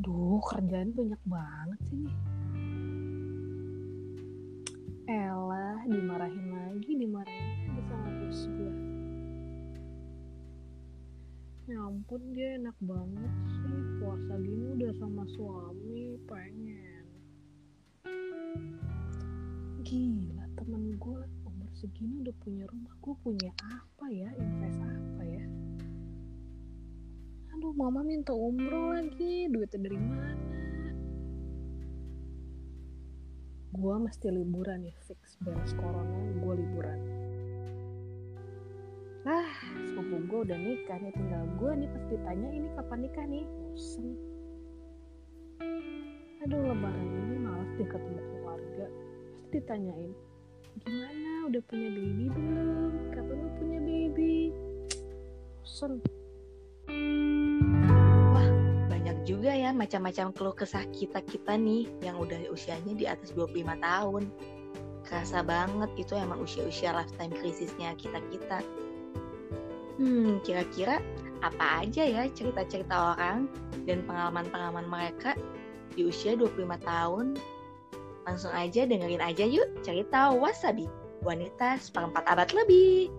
kerjaan banyak banget sih nih. Elah dimarahin lagi dimarahin lagi sama bos gue. Ya ampun dia enak banget sih. Puasa gini udah sama suami pengen. Gila temen gue umur segini udah punya rumah. Gue punya apa ya mama minta umroh lagi duitnya dari mana? Gue mesti liburan nih fix beres corona gue liburan. Ah sepupu gue udah nikah nih tinggal gue nih pasti tanya ini kapan nikah nih? Bosen. Aduh lebaran ini malas deh ketemu keluarga. Pasti ditanyain gimana? Udah punya baby belum? Kapan lu punya baby? Bosen macam-macam keluh kesah kita-kita nih yang udah usianya di atas 25 tahun. Kerasa banget itu emang usia-usia lifetime krisisnya kita-kita. Hmm, kira-kira apa aja ya cerita-cerita orang dan pengalaman-pengalaman mereka di usia 25 tahun? Langsung aja dengerin aja yuk cerita Wasabi, wanita seperempat abad lebih.